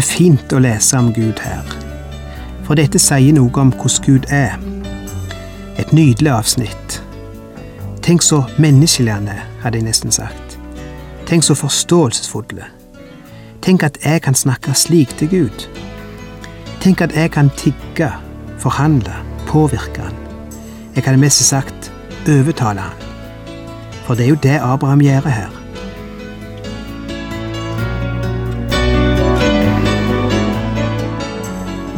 Er fint å lese om Gud her, for dette sier noe om hvordan Gud er. Et nydelig avsnitt. Tenk så menneskelig han er, hadde jeg nesten sagt. Tenk så forståelsesfulle. Tenk at jeg kan snakke slik til Gud. Tenk at jeg kan tigge, forhandle, påvirke han. Jeg kan mest sagt overtale han. For det er jo det Abraham gjør her.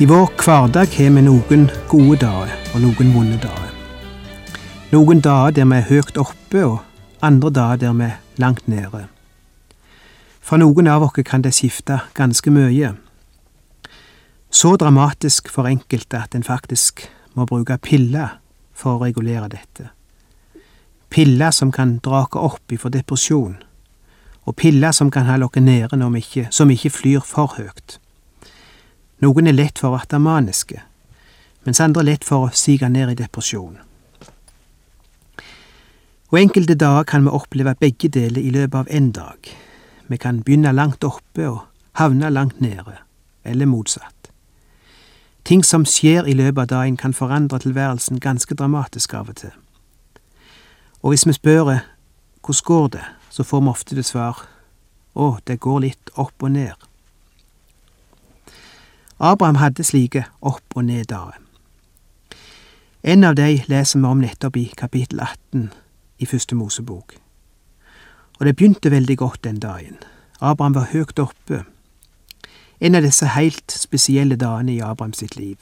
I vår hverdag har vi noen gode dager og noen vonde dager. Noen dager der vi er høyt oppe, og andre dager der vi er langt nede. For noen av oss kan det skifte ganske mye. Så dramatisk for enkelte at en faktisk må bruke piller for å regulere dette. Piller som kan dra oss opp ifra depresjon, og piller som kan holde oss nede som ikke flyr for høyt. Noen er lett for å bli maniske, mens andre er lett for å sige ned i depresjon. Og enkelte dager kan vi oppleve begge deler i løpet av en dag. Vi kan begynne langt oppe og havne langt nede, eller motsatt. Ting som skjer i løpet av dagen kan forandre tilværelsen ganske dramatisk av og til. Og hvis vi spør hvordan går det, så får vi ofte det svar å, det går litt opp og ned. Abraham hadde slike opp- og ned-dager. En av de leser vi om nettopp i kapittel 18 i Første Mosebok. Og det begynte veldig godt den dagen. Abraham var høyt oppe. En av disse helt spesielle dagene i Abraham sitt liv.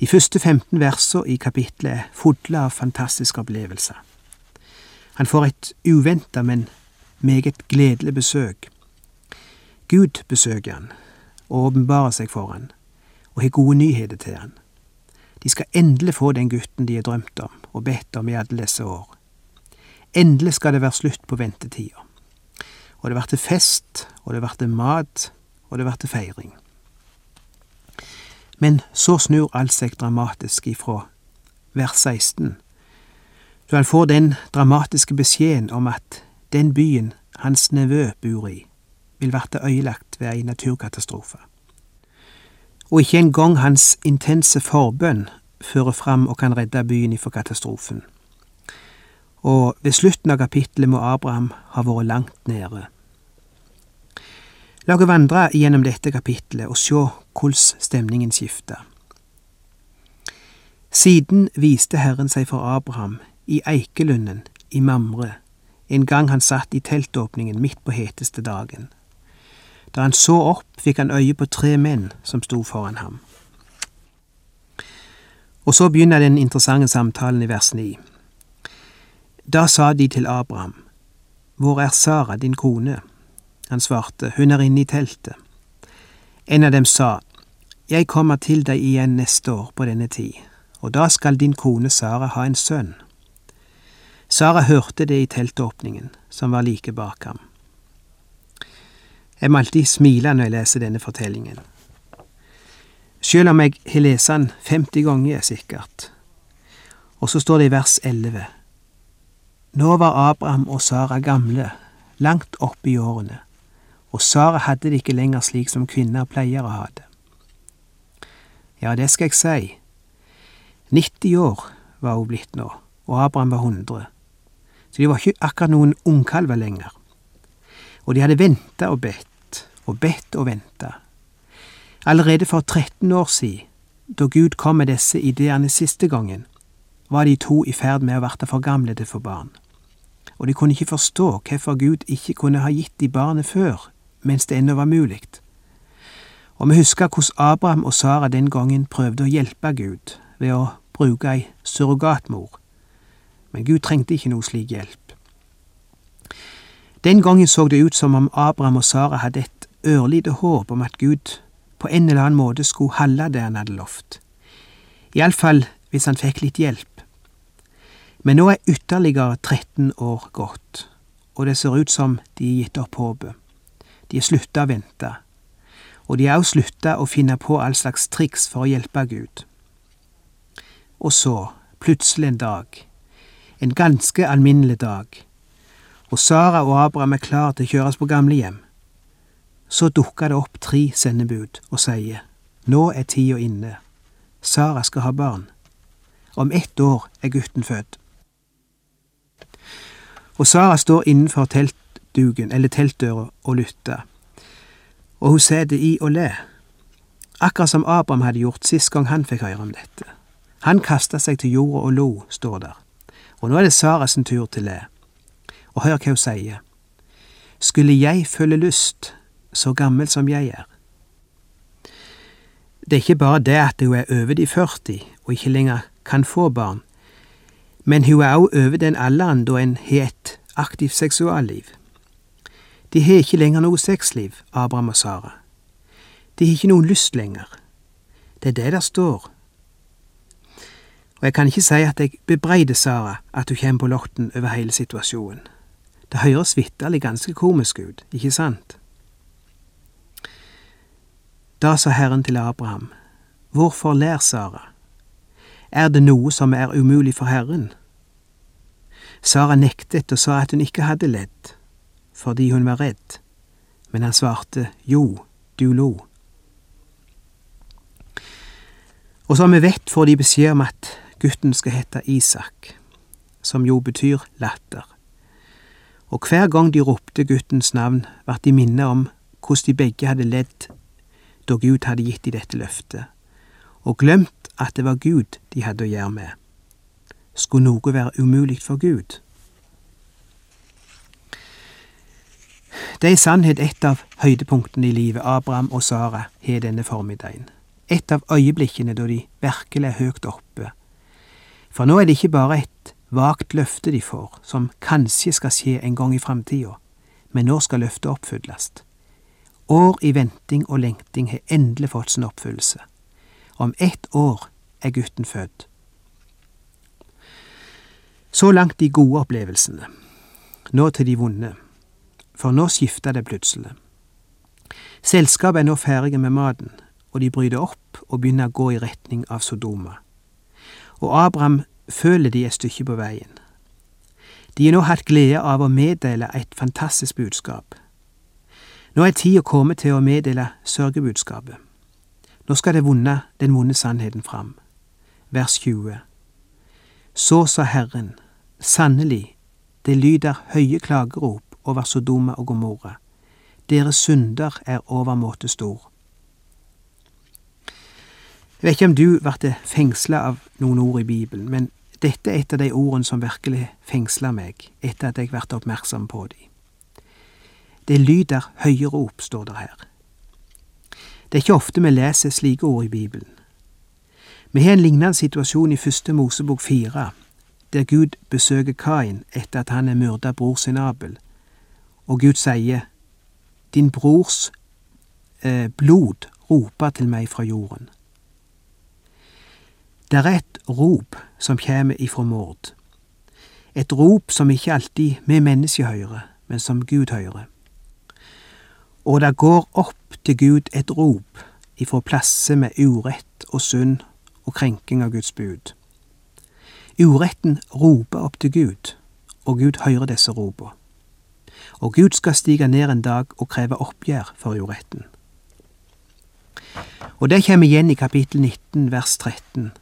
De første 15 versene i kapittelet er fulle av fantastiske opplevelser. Han får et uventa, men meget gledelig besøk. Gud besøker han, og åpenbarer seg for han, og har gode nyheter til han. De skal endelig få den gutten de har drømt om og bedt om i alle disse år. Endelig skal det være slutt på ventetida. Og det blir fest, og det blir mat, og det blir feiring. Men så snur alt seg dramatisk ifra vers 16, da han får den dramatiske beskjeden om at den byen hans nevø bor i, vil verte øyelagt ved ei naturkatastrofe. Og ikke engang hans intense forbønn fører fram og kan redde byen ifra katastrofen. Og ved slutten av kapittelet må Abraham ha vært langt nede. La oss vandre gjennom dette kapittelet og se hvordan stemningen skifter. Siden viste Herren seg for Abraham i eikelunden i Mamre en gang han satt i teltåpningen midt på heteste dagen. Da han så opp, fikk han øye på tre menn som sto foran ham. Og så begynner den interessante samtalen i vers 9. Da sa de til Abraham, Hvor er Sara, din kone? Han svarte, Hun er inne i teltet. En av dem sa, Jeg kommer til deg igjen neste år på denne tid, og da skal din kone Sara ha en sønn. Sara hørte det i teltåpningen, som var like bak ham. Jeg må alltid smile når jeg leser denne fortellingen. Selv om jeg har lest den 50 ganger, sikkert. Og så står det i vers 11. Nå var Abraham og Sara gamle, langt oppe i årene, og Sara hadde det ikke lenger slik som kvinner pleier å ha det. Ja, det skal jeg si. 90 år var hun blitt nå, og Abraham var 100. Så de var ikke akkurat noen ungkalver lenger. Og de hadde venta og bedt, og bedt og venta. Allerede for 13 år siden, da Gud kom med disse ideene siste gangen, var de to i ferd med å verte for gamle til få barn. Og de kunne ikke forstå hvorfor Gud ikke kunne ha gitt de barnet før, mens det ennå var mulig. Og vi husker hvordan Abraham og Sara den gangen prøvde å hjelpe Gud ved å bruke ei surrogatmor, men Gud trengte ikke noe slik hjelp. Den gangen så det ut som om Abraham og Sara hadde et ørlite håp om at Gud på en eller annen måte skulle holde det han hadde lovt. Iallfall hvis han fikk litt hjelp. Men nå er ytterligere 13 år gått, og det ser ut som de har gitt opp håpet. De har slutta å vente, og de har også slutta å finne på all slags triks for å hjelpe Gud. Og så, plutselig en dag, en ganske alminnelig dag, og Sara og Abraham er klar til å kjøres på gamlehjem, så dukker det opp tre sendebud og sier, nå er tida inne, Sara skal ha barn, om ett år er gutten født. Og Sara står innenfor teltduken eller teltdøra og lytter, og hun sitter i og le, akkurat som Abraham hadde gjort sist gang han fikk høre om dette. Han kasta seg til jorda og lo, står der, og nå er det Sara sin tur til le. Og hør hva hun sier. Skulle jeg føle lyst, så gammel som jeg er. Det er ikke bare det at hun er over de 40 og ikke lenger kan få barn, men hun er også over den alderen da en har et aktivt seksualliv. De har ikke lenger noe sexliv, Abraham og Sara. De har ikke noen lyst lenger. Det er det der står. Og jeg kan ikke si at jeg bebreider Sara at hun kommer på lotten over hele situasjonen. Det høres vitterlig ganske komisk ut, ikke sant? Da sa Herren til Abraham, Hvorfor ler Sara? Er det noe som er umulig for Herren? Sara nektet og sa at hun ikke hadde ledd, fordi hun var redd, men han svarte, Jo, du lo. Og som vi vet, får de beskjed om at gutten skal hete Isak, som jo betyr latter. Og hver gang de ropte guttens navn, ble de minnet om hvordan de begge hadde ledd da Gud hadde gitt dem dette løftet, og glemt at det var Gud de hadde å gjøre med. Skulle noe være umulig for Gud? Det er i sannhet et av høydepunktene i livet Abraham og Sara har denne formiddagen. Et av øyeblikkene da de virkelig er høyt oppe. For nå er det ikke bare et vagt løfte de får, som kanskje skal skje en gang i framtida, men nå skal løftet oppfylles. År i venting og lengting har endelig fått sin oppfyllelse. Om ett år er gutten født. Så langt de gode opplevelsene. Nå til de vonde. For nå skifter det plutselig. Selskapet er nå ferdige med maten, og de bryter opp og begynner å gå i retning av Sodoma. Og Abraham føler de et stykke på veien. De har nå hatt glede av å meddele et fantastisk budskap. Nå er tida kommet til å meddele sørgebudskapet. Nå skal det vonde, den vonde sannheten fram. Vers 20. Så sa Herren, sannelig, det lyder høye klagerop over Sodoma og Gomorra. Deres synder er overmåte stor. Jeg vet ikke om du ble fengsla av noen ord i Bibelen, men dette er et av de ordene som virkelig fengsla meg etter at jeg ble oppmerksom på dem. Det lyder høyere opp, står det her. Det er ikke ofte vi leser slike ord i Bibelen. Vi har en lignende situasjon i første Mosebok fire, der Gud besøker Kain etter at han er myrda bror sin Abel, og Gud sier, Din brors eh, blod roper til meg fra jorden. Det er et rop som kommer ifra mord. Et rop som ikke alltid vi mennesker hører, men som Gud hører og det går opp til Gud et rop ifra plasser med urett og synd og krenking av Guds bud. Uretten roper opp til Gud, og Gud hører disse ropene. Og Gud skal stige ned en dag og kreve oppgjør for uretten. Og det kommer igjen i kapittel 19 vers 13.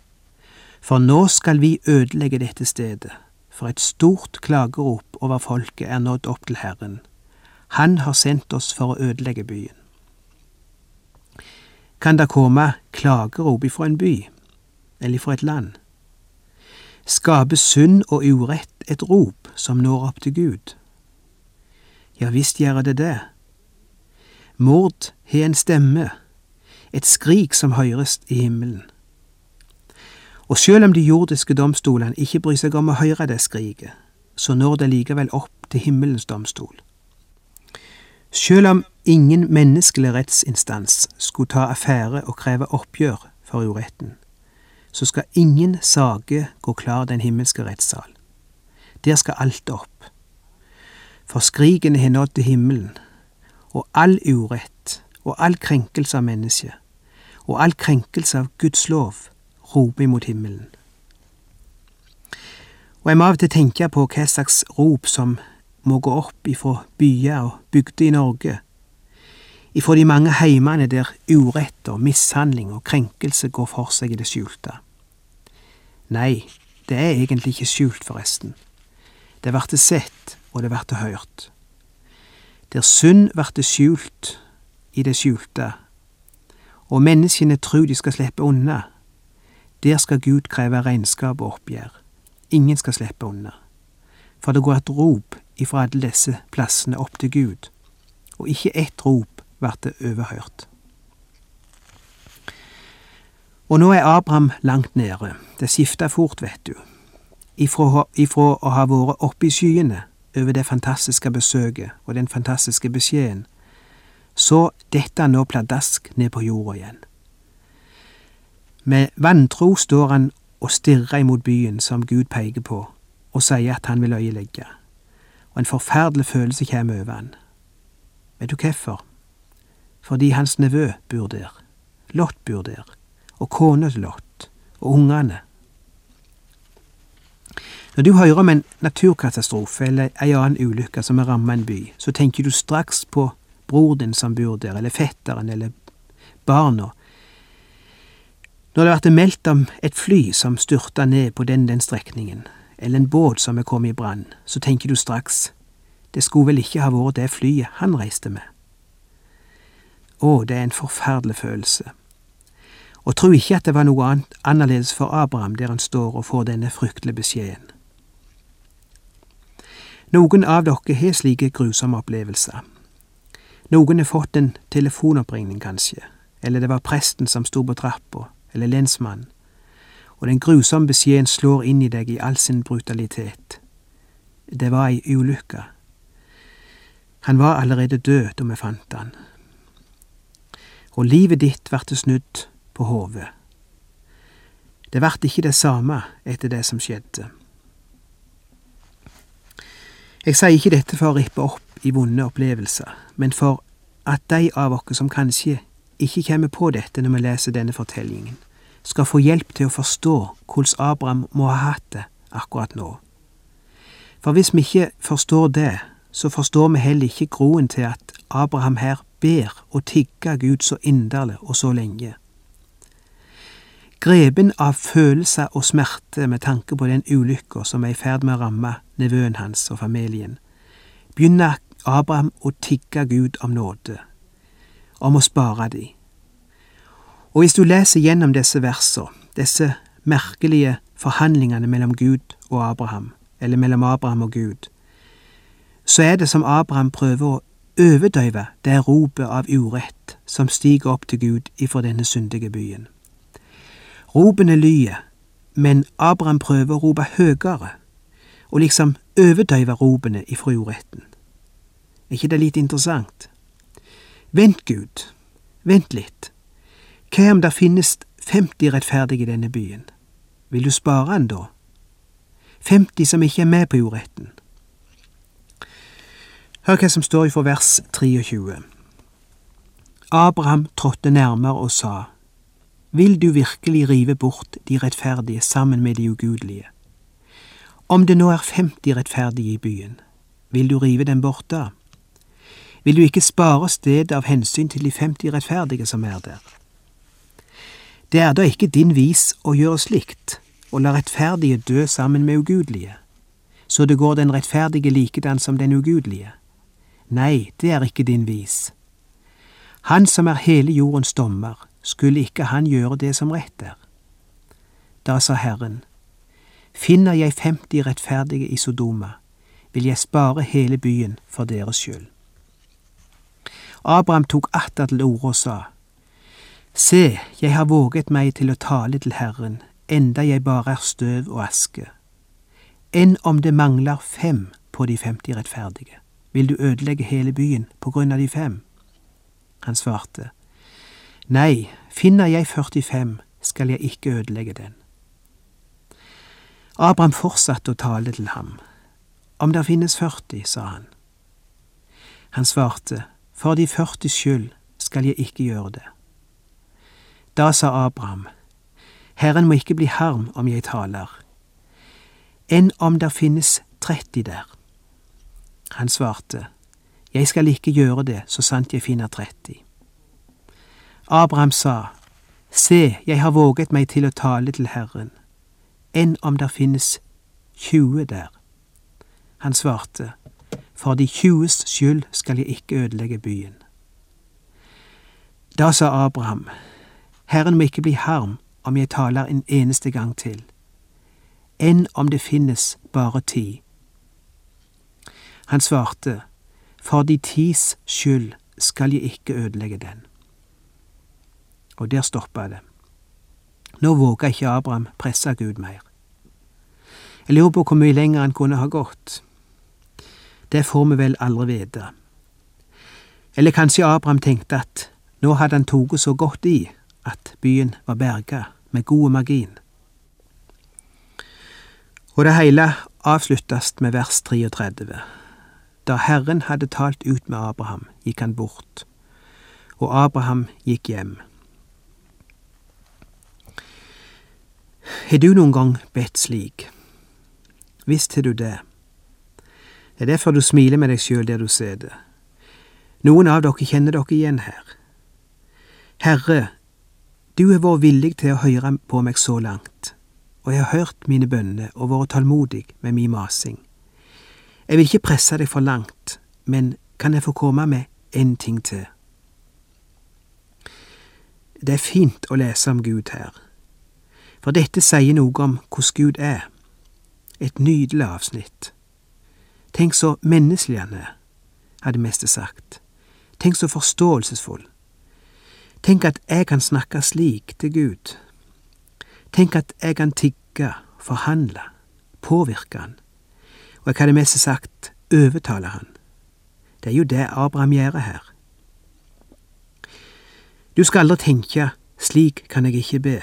For nå skal vi ødelegge dette stedet, for et stort klagerop over folket er nådd opp til Herren han har sendt oss for å ødelegge byen. Kan det komme klagerop ifra en by, eller ifra et land? Skaper synd og urett et rop som når opp til Gud? Ja visst gjør det det. Mord har en stemme, et skrik som høres i himmelen. Og sjøl om de jordiske domstolene ikke bryr seg om å høre det skriket, så når det likevel opp til himmelens domstol. Selv om ingen menneskelig rettsinstans skulle ta affære og kreve oppgjør for uretten, så skal ingen sage gå klar den himmelske rettssal. Der skal alt opp. For skrikene har nådd til himmelen, og all urett og all krenkelse av mennesket, og all krenkelse av Guds lov, roper imot himmelen. Og jeg må av og til tenke på hva slags rop som må gå opp ifra byer og bygder i Norge, ifra de mange heimene der urett og mishandling og krenkelse går for seg i det skjulte. Nei, det er egentlig ikke skjult, forresten. Det vert sett, og det vert hørt. Der synd vert skjult i det skjulte, og menneskene tror de skal slippe unna, der skal Gud kreve regnskap og oppgjør. Ingen skal slippe unna. For det går et rop ifra alle disse plassene opp til Gud, og ikke ett rop ble overhørt. Og nå er Abraham langt nede, det skifter fort, vet du, ifra, ifra å ha vært oppe i skyene over det fantastiske besøket og den fantastiske beskjeden, så detter han nå pladask ned på jorda igjen. Med vantro står han og stirrer imot byen som Gud peker på, og sier at han vil øyelegge. Og en forferdelig følelse kommer over han. Vet du hvorfor? Fordi hans nevø bor der, Lott bor der, og kona til Lott, og ungene. Når du hører om en naturkatastrofe eller ei annen ulykke som har rammet en by, så tenker du straks på bror din som bor der, eller fetteren, eller barna, når det blir meldt om et fly som styrta ned på den den strekningen, eller en båt som er kommet i brann, så tenker du straks det skulle vel ikke ha vært det flyet han reiste med. Å, det er en forferdelig følelse. Og tro ikke at det var noe annet annerledes for Abraham der han står og får denne fryktelige beskjeden. Noen av dere har slike grusomme opplevelser. Noen har fått en telefonoppringning, kanskje, eller det var presten som sto på trappa, eller lensmannen, og den grusomme beskjeden slår inn i deg i all sin brutalitet. Det var ei ulykke. Han var allerede død da vi fant han. Og livet ditt ble snudd på hodet. Det ble ikke det samme etter det som skjedde. Jeg sier ikke dette for å rippe opp i vonde opplevelser, men for at de av oss som kanskje ikke kommer på dette når vi leser denne fortellingen, skal få hjelp til å forstå hvordan Abraham må ha hatt det akkurat nå. For hvis vi ikke forstår det, så forstår vi heller ikke groen til at Abraham her ber og tigger Gud så inderlig og så lenge. Grepen av følelser og smerte med tanke på den ulykka som er i ferd med å ramme nevøen hans og familien, begynner Abraham å tigge Gud om nåde om å spare de. Og hvis du leser gjennom disse versene, disse merkelige forhandlingene mellom Gud og Abraham, eller mellom Abraham og Gud, så er det som Abraham prøver å overdøyve det ropet av urett som stiger opp til Gud ifra denne syndige byen. Ropene lyder, men Abraham prøver å rope høyere, og liksom overdøyve ropene ifra uretten. Er ikke det litt interessant? Vent, Gud, vent litt. Hva om det finnes 50 rettferdige i denne byen? Vil du spare en da? 50 som ikke er med på jordretten. Hør hva som står fra vers 23. Abraham trådte nærmere og sa, Vil du virkelig rive bort de rettferdige sammen med de ugudelige? Om det nå er 50 rettferdige i byen, vil du rive dem bort da? vil du ikke spare stedet av hensyn til de 50 rettferdige som er der. Det er da ikke din vis å gjøre slikt, å la rettferdige dø sammen med ugudelige, så det går den rettferdige likedan som den ugudelige. Nei, det er ikke din vis. Han som er hele jordens dommer, skulle ikke han gjøre det som rett er? Da sa Herren, finner jeg 50 rettferdige i Sodoma, vil jeg spare hele byen for deres skyld. Abraham tok atter til orde og sa, Se, jeg har våget meg til å tale til Herren, enda jeg bare er støv og aske. Enn om det mangler fem på de femti rettferdige. vil du ødelegge hele byen på grunn av de fem? Han svarte, Nei, finner jeg 45, skal jeg ikke ødelegge den. Abraham fortsatte å tale til ham. Om der finnes 40, sa han. Han svarte, For de 40 skyld skal jeg ikke gjøre det. Da sa Abraham, Herren må ikke bli harm om jeg taler, enn om der finnes 30 der. Han svarte, Jeg skal ikke gjøre det så sant jeg finner 30. Abraham sa, Se, jeg har våget meg til å tale til Herren, enn om der finnes 20 der. Han svarte, For de tjues skyld skal jeg ikke ødelegge byen. Da sa Abraham, Herren må ikke bli harm om jeg taler en eneste gang til, enn om det finnes bare ti. Han svarte, For de tis skyld skal jeg ikke ødelegge den. Og der stoppa det. Nå våga ikke Abraham presse Gud mer. Jeg lurer på hvor mye lenger han kunne ha gått. Det får vi vel aldri vite. Eller kanskje Abraham tenkte at nå hadde han tatt så godt i at byen var berga med god margin. Og det hele avsluttes med vers 33. Da Herren hadde talt ut med Abraham, gikk han bort, og Abraham gikk hjem. Har du noen gang bedt slik? Visst har du det. Det er derfor du smiler med deg sjøl der du sitter. Noen av dere kjenner dere igjen her. Herre, du har vært villig til å høre på meg så langt, og jeg har hørt mine bønner og vært tålmodig med min masing. Jeg vil ikke presse deg for langt, men kan jeg få komme med en ting til? Det er fint å lese om Gud her, for dette sier noe om hvordan Gud er. Et nydelig avsnitt. Tenk så menneskelig han er, hadde Mester sagt. Tenk så forståelsesfull. Tenk at jeg kan snakke slik til Gud. Tenk at jeg kan tigge, forhandle, påvirke Han. Og jeg hadde mest sagt overtale Han. Det er jo det Abraham gjør her. Du skal aldri tenke slik kan jeg ikke be.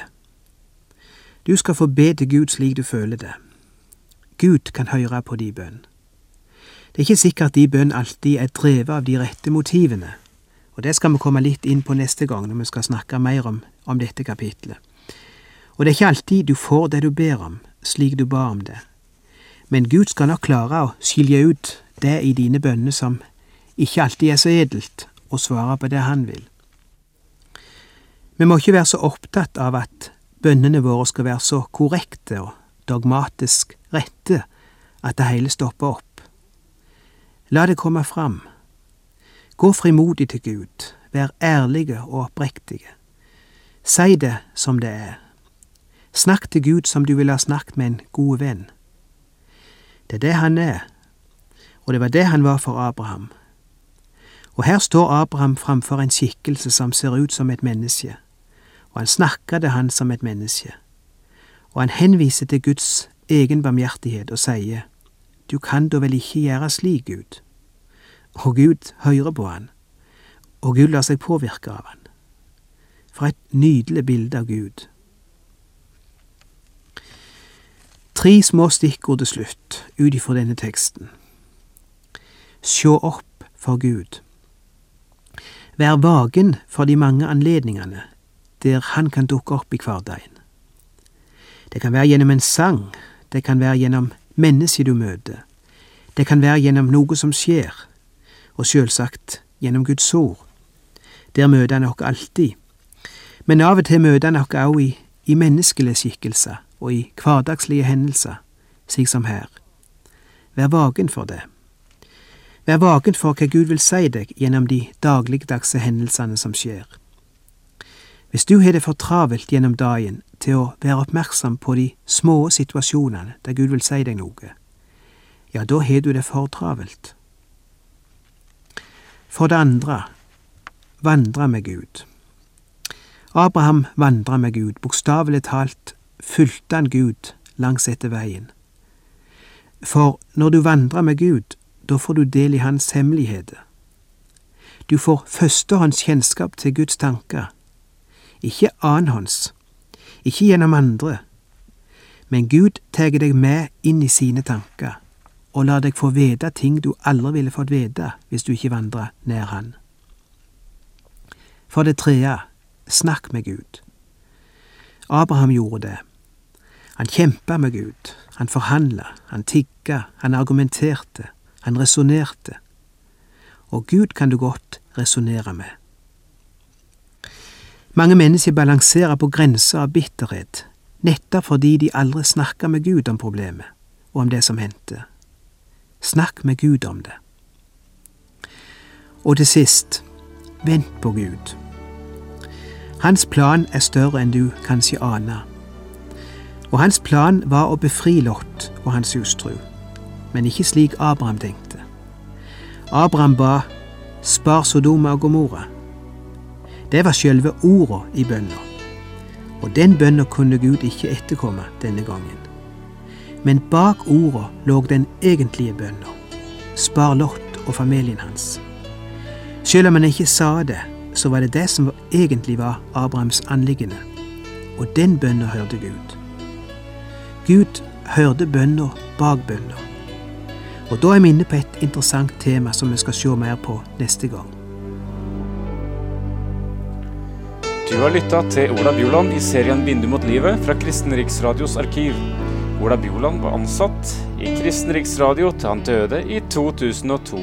Du skal få be til Gud slik du føler det. Gud kan høre på de bønn. Det er ikke sikkert de bønn alltid er drevet av de rette motivene, og det skal vi komme litt inn på neste gang når vi skal snakke mer om, om dette kapitlet. Og det er ikke alltid du får det du ber om, slik du ba om det, men Gud skal nok klare å skilje ut det i dine bønner som ikke alltid er så edelt, og svare på det han vil. Vi må ikke være så opptatt av at bønnene våre skal være så korrekte og dogmatisk rette at det hele stopper opp. La det komme fram. Gå frimodig til Gud, vær ærlige og oppriktige. Si det som det er. Snakk til Gud som du ville ha snakket med en god venn. Det er det han er, og det var det han var for Abraham. Og her står Abraham framfor en skikkelse som ser ut som et menneske, og han snakker til han som et menneske. Og han henviser til Guds egen barmhjertighet og sier, Du kan da vel ikke gjøre slik, Gud? Og Gud hører på han, og Gud lar seg påvirke av han. For et nydelig bilde av Gud. Tre små stikkord til slutt ut ifra denne teksten. Sjå opp for Gud. Vær vaken for de mange anledningene der Han kan dukke opp i hverdagen. Det kan være gjennom en sang, det kan være gjennom mennesket du møter, det kan være gjennom noe som skjer, og sjølsagt gjennom Guds ord. Der møter han oss alltid, men av og til møter han oss òg i, i menneskelige skikkelser og i hverdagslige hendelser, slik som her. Vær vaken for det. Vær vaken for hva Gud vil si deg gjennom de dagligdagse hendelsene som skjer. Hvis du har det for travelt gjennom dagen til å være oppmerksom på de små situasjonene der Gud vil si deg noe, ja, da har du det for travelt. For det andre, vandre med Gud. Abraham vandra med Gud, bokstavelig talt fulgte han Gud langs etter veien. For når du vandrer med Gud, Da får du del i hans hemmeligheter. Du får førstehånds kjennskap til Guds tanker, ikke annenhånds, ikke gjennom andre, men Gud tar deg med inn i sine tanker og lar deg få vite ting du aldri ville fått vite hvis du ikke vandra nær Han. For det tredje, snakk med Gud. Abraham gjorde det. Han kjempa med Gud, han forhandla, han tigga, han argumenterte, han resonnerte. Og Gud kan du godt resonnere med. Mange mennesker balanserer på grensa av bitterhet, nettopp fordi de aldri snakker med Gud om problemet og om det som hendte. Snakk med Gud om det. Og til sist, vent på Gud. Hans plan er større enn du kanskje aner. Og hans plan var å befri Lot og hans hustru, men ikke slik Abraham tenkte. Abraham ba spar Sodoma og Gomorra. Det var sjølve orda i bønna, og den bønna kunne Gud ikke etterkomme denne gangen. Men bak orda lå den egentlige bønna. Spar Lot og familien hans. Selv om han ikke sa det, så var det det som egentlig var Abrahams anliggende. Og den bønna hørte Gud. Gud hørte bønna bak bønna. Og da er vi inne på et interessant tema som vi skal se mer på neste gang. Du har lytta til Ola Bjoland i serien 'Vindu mot livet' fra Kristen Riksradios arkiv. Ola Bjoland var ansatt i Kristen Riksradio til han døde i 2002.